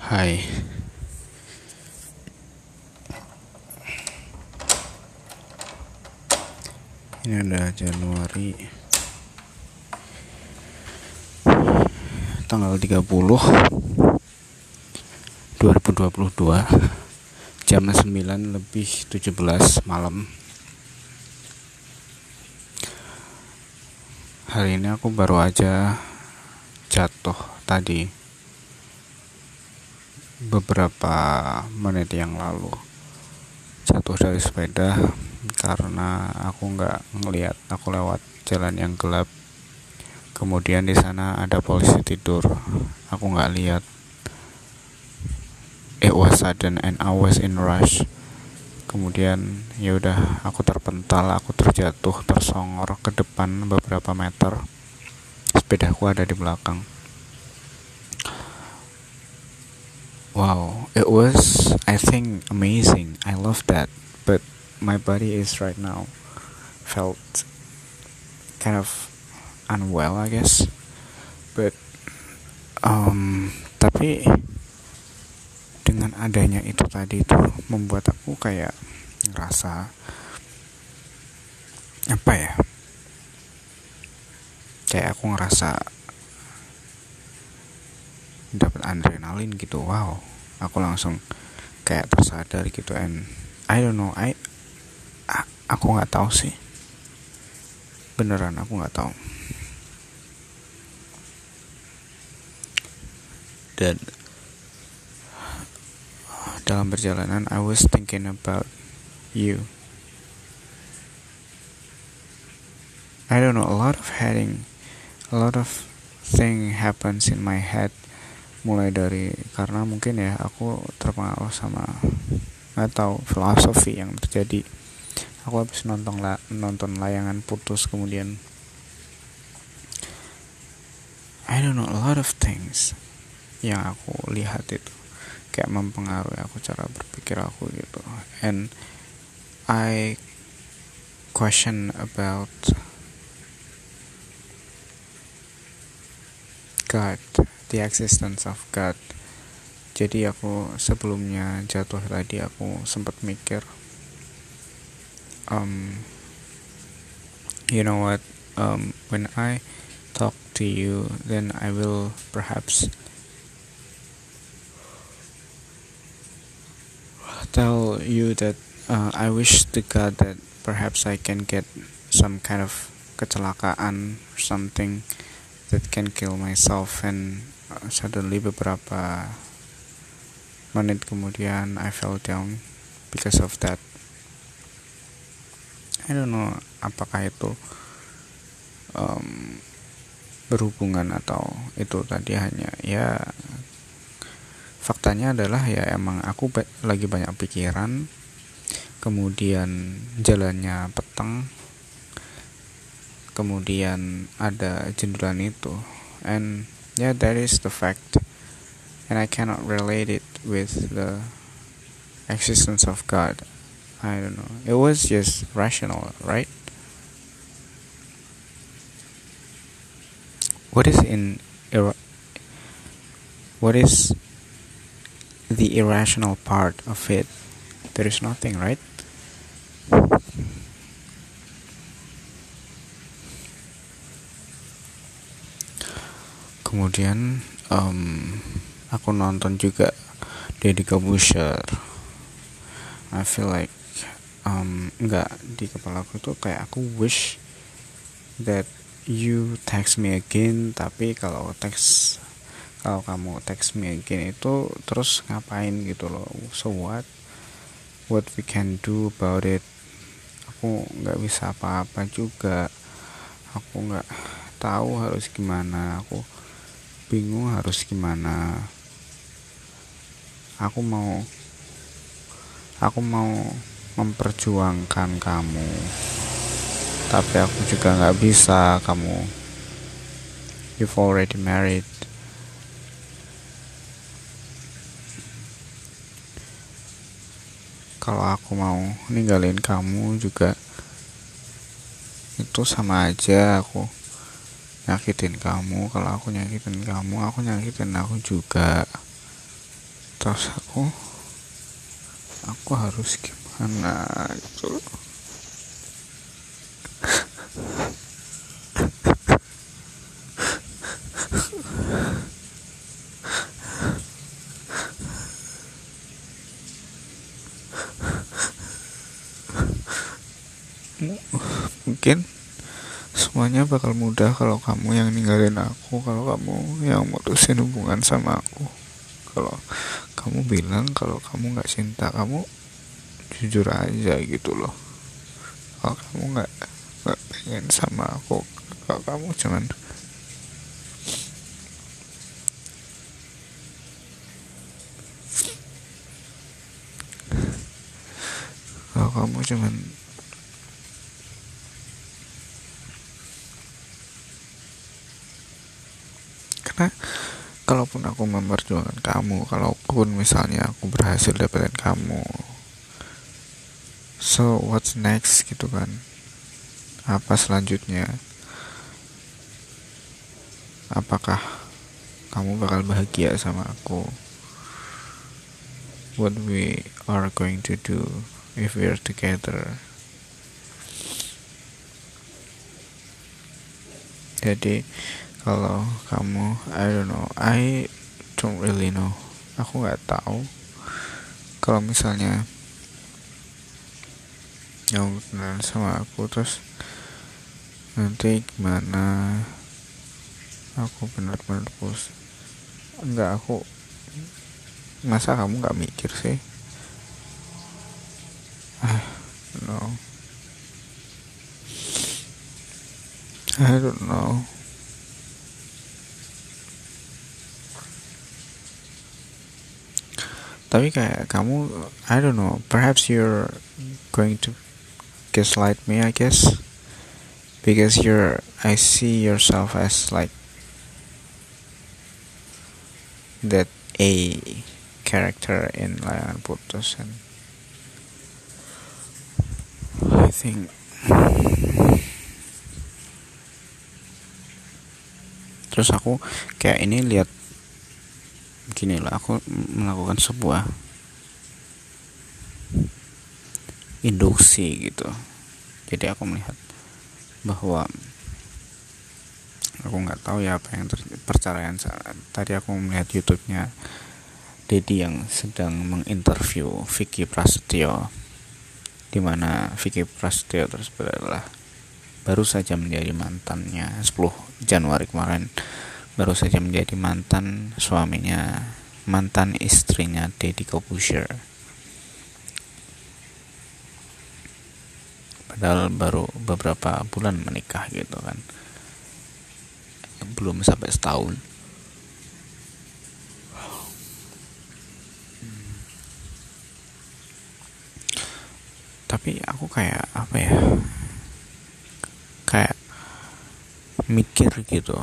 Hai. Ini adalah Januari. Tanggal 30 2022 Jam 9 lebih 17 malam. Hari ini aku baru aja jatuh tadi beberapa menit yang lalu. Jatuh dari sepeda karena aku nggak ngelihat aku lewat jalan yang gelap. Kemudian di sana ada polisi tidur. Aku nggak lihat. It was sudden and I was in rush. Kemudian ya udah aku terpental aku terjatuh tersongor ke depan beberapa meter. Sepedaku ada di belakang wow it was I think amazing. I love that. But my body is right now felt kind of unwell I guess. But um tapi dengan adanya itu tadi itu membuat aku kayak ngerasa apa ya? Kayak aku ngerasa dapat adrenalin gitu. Wow aku langsung kayak tersadar gitu and I don't know I aku nggak tahu sih. Beneran aku nggak tahu. Dan dalam perjalanan I was thinking about you. I don't know a lot of heading a lot of thing happens in my head mulai dari karena mungkin ya aku terpengaruh sama atau filosofi yang terjadi. Aku habis nonton la, nonton layangan putus kemudian. I don't know a lot of things yang aku lihat itu. Kayak mempengaruhi aku cara berpikir aku gitu. And I question about God the existence of God jadi aku sebelumnya jatuh tadi aku sempat mikir um you know what um when I talk to you then I will perhaps tell you that uh, I wish to God that perhaps I can get some kind of kecelakaan or something that can kill myself and suddenly beberapa menit kemudian I fell down because of that. I don't know apakah itu um, berhubungan atau itu tadi hanya ya faktanya adalah ya emang aku lagi banyak pikiran kemudian jalannya petang kemudian ada jendulan itu and yeah that is the fact. And I cannot relate it with the existence of God. I don't know. It was just rational right? What is in what is the irrational part of it, there is nothing, right? Kemudian um, aku nonton juga Deddy Corbuzier. I feel like um, nggak di kepala aku tuh kayak aku wish that you text me again tapi kalau text kalau kamu text me again itu terus ngapain gitu loh? So what? What we can do about it? Aku nggak bisa apa-apa juga. Aku nggak tahu harus gimana. Aku bingung harus gimana. Aku mau aku mau memperjuangkan kamu. Tapi aku juga nggak bisa kamu. You've already married. Kalau aku mau ninggalin kamu juga itu sama aja aku nyakitin kamu kalau aku nyakitin kamu aku nyakitin aku juga. Terus aku aku harus gimana gitu? Mungkin semuanya bakal mudah kalau kamu yang ninggalin aku kalau kamu yang mutusin hubungan sama aku. Kalau kamu bilang kalau kamu nggak cinta kamu jujur aja gitu loh. Kalau kamu nggak nggak pengen sama aku kalau kamu cuman kalau kamu cuman karena kalaupun aku memperjuangkan kamu kalaupun misalnya aku berhasil dapetin kamu so what's next gitu kan? Apa selanjutnya? Apakah kamu bakal bahagia sama aku? What we are going to do if we are together? Jadi kalau kamu I don't know. I don't really know. Aku nggak tahu. Kalau misalnya yang kenal sama aku terus nanti gimana? Aku benar-benar pus enggak aku masa kamu nggak mikir sih? Ah no I don't know tapi kayak kamu I don't know perhaps you're going to gaslight me I guess. Because you're I see yourself as like that a character in Layangan Putus and I think terus aku kayak ini lihat gini lah aku melakukan sebuah induksi gitu. Jadi aku melihat bahwa aku nggak tahu ya apa yang perceraian tadi aku melihat YouTube-nya Dedi yang sedang menginterview Vicky Prasetyo di mana Vicky Prasetyo tersebut adalah baru saja menjadi mantannya 10 Januari kemarin baru saja menjadi mantan suaminya mantan istrinya Deddy Corbuzier padahal baru beberapa bulan menikah gitu kan. Belum sampai setahun. Tapi aku kayak apa ya? Kayak mikir gitu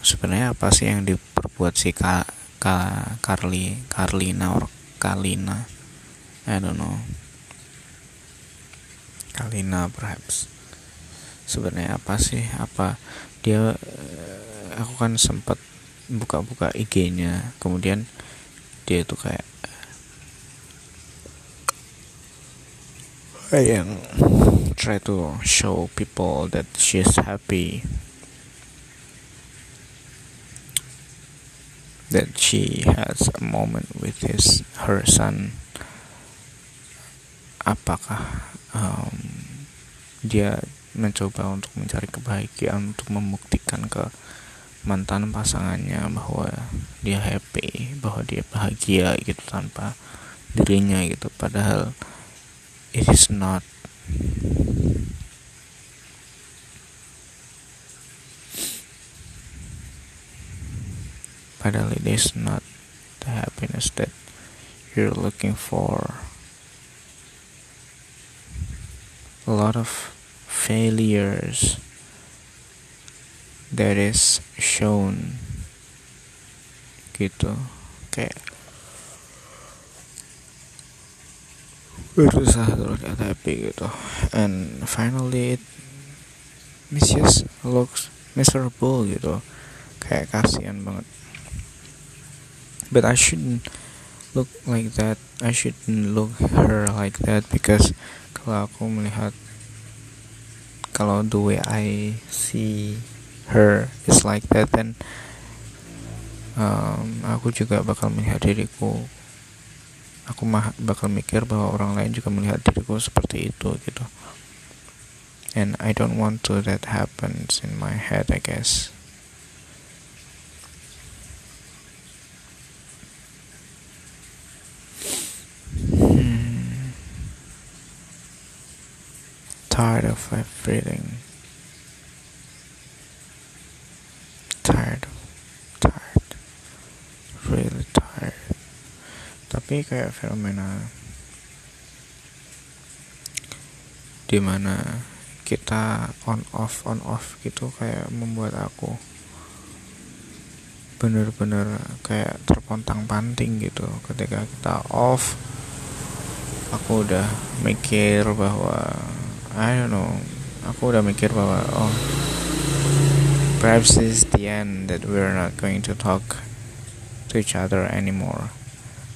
sebenarnya apa sih yang diperbuat si Ka, Ka Carly Carlina or Kalina? I don't know. Kalina perhaps. Sebenarnya apa sih? Apa dia eh, aku kan sempat buka-buka IG-nya kemudian dia tuh kayak yang try to show people that she's happy that she has a moment with his her son. Apakah um, dia mencoba untuk mencari kebahagiaan untuk membuktikan ke mantan pasangannya bahwa dia happy bahwa dia bahagia gitu tanpa dirinya gitu. Padahal it is not It is not the happiness that you're looking for. A lot of failures that is shown. Gitu. Kayak berusaha terus happy gitu. And finally it just looks miserable gitu. Kayak kasihan banget but I shouldn't look like that. I shouldn't look her like that because kalau aku melihat kalau the way I see her is like that then um, aku juga bakal melihat diriku. Aku mah bakal mikir bahwa orang lain juga melihat diriku seperti itu gitu. And I don't want to that happens in my head I guess hmm. Tired of everything tired tired really tired. Tapi kayak fenomena di mana kita on off on off gitu kayak membuat aku bener-bener kayak terpontang panting gitu. Ketika kita off aku udah mikir bahwa I don't know aku udah mikir bahwa oh perhaps this is the end that we're not going to talk to each other anymore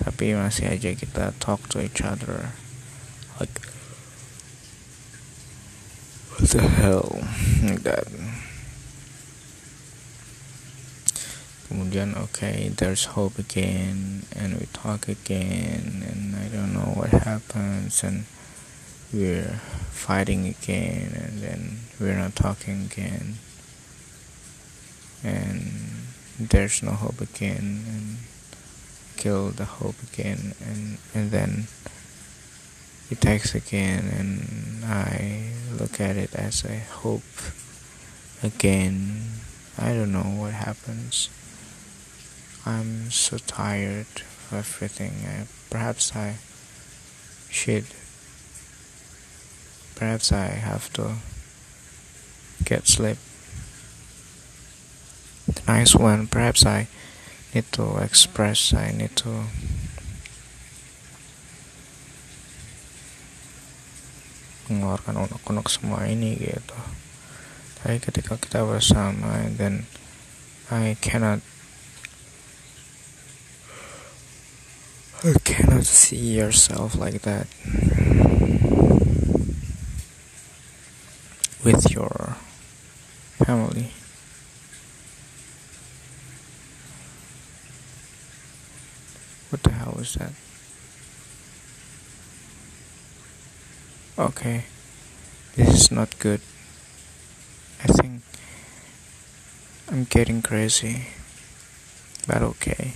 tapi masih aja kita talk to each other like What the hell? Like that. Kemudian, okay, there's hope again, and we talk again, and I don't know what happens, and we're fighting again, and then we're not talking again, and there's no hope again, and kill the hope again, and and then it takes again, and I look at it as a hope again. I don't know what happens. I'm so tired of everything. I, perhaps I should. Perhaps I have to get sleep. The nice one. Perhaps I need to express. I need to mengeluarkan unek-unek semua ini gitu tapi ketika kita bersama dan I cannot I cannot see yourself like that with your family what the hell is that Okay, this is not good. I think I'm getting crazy, but okay.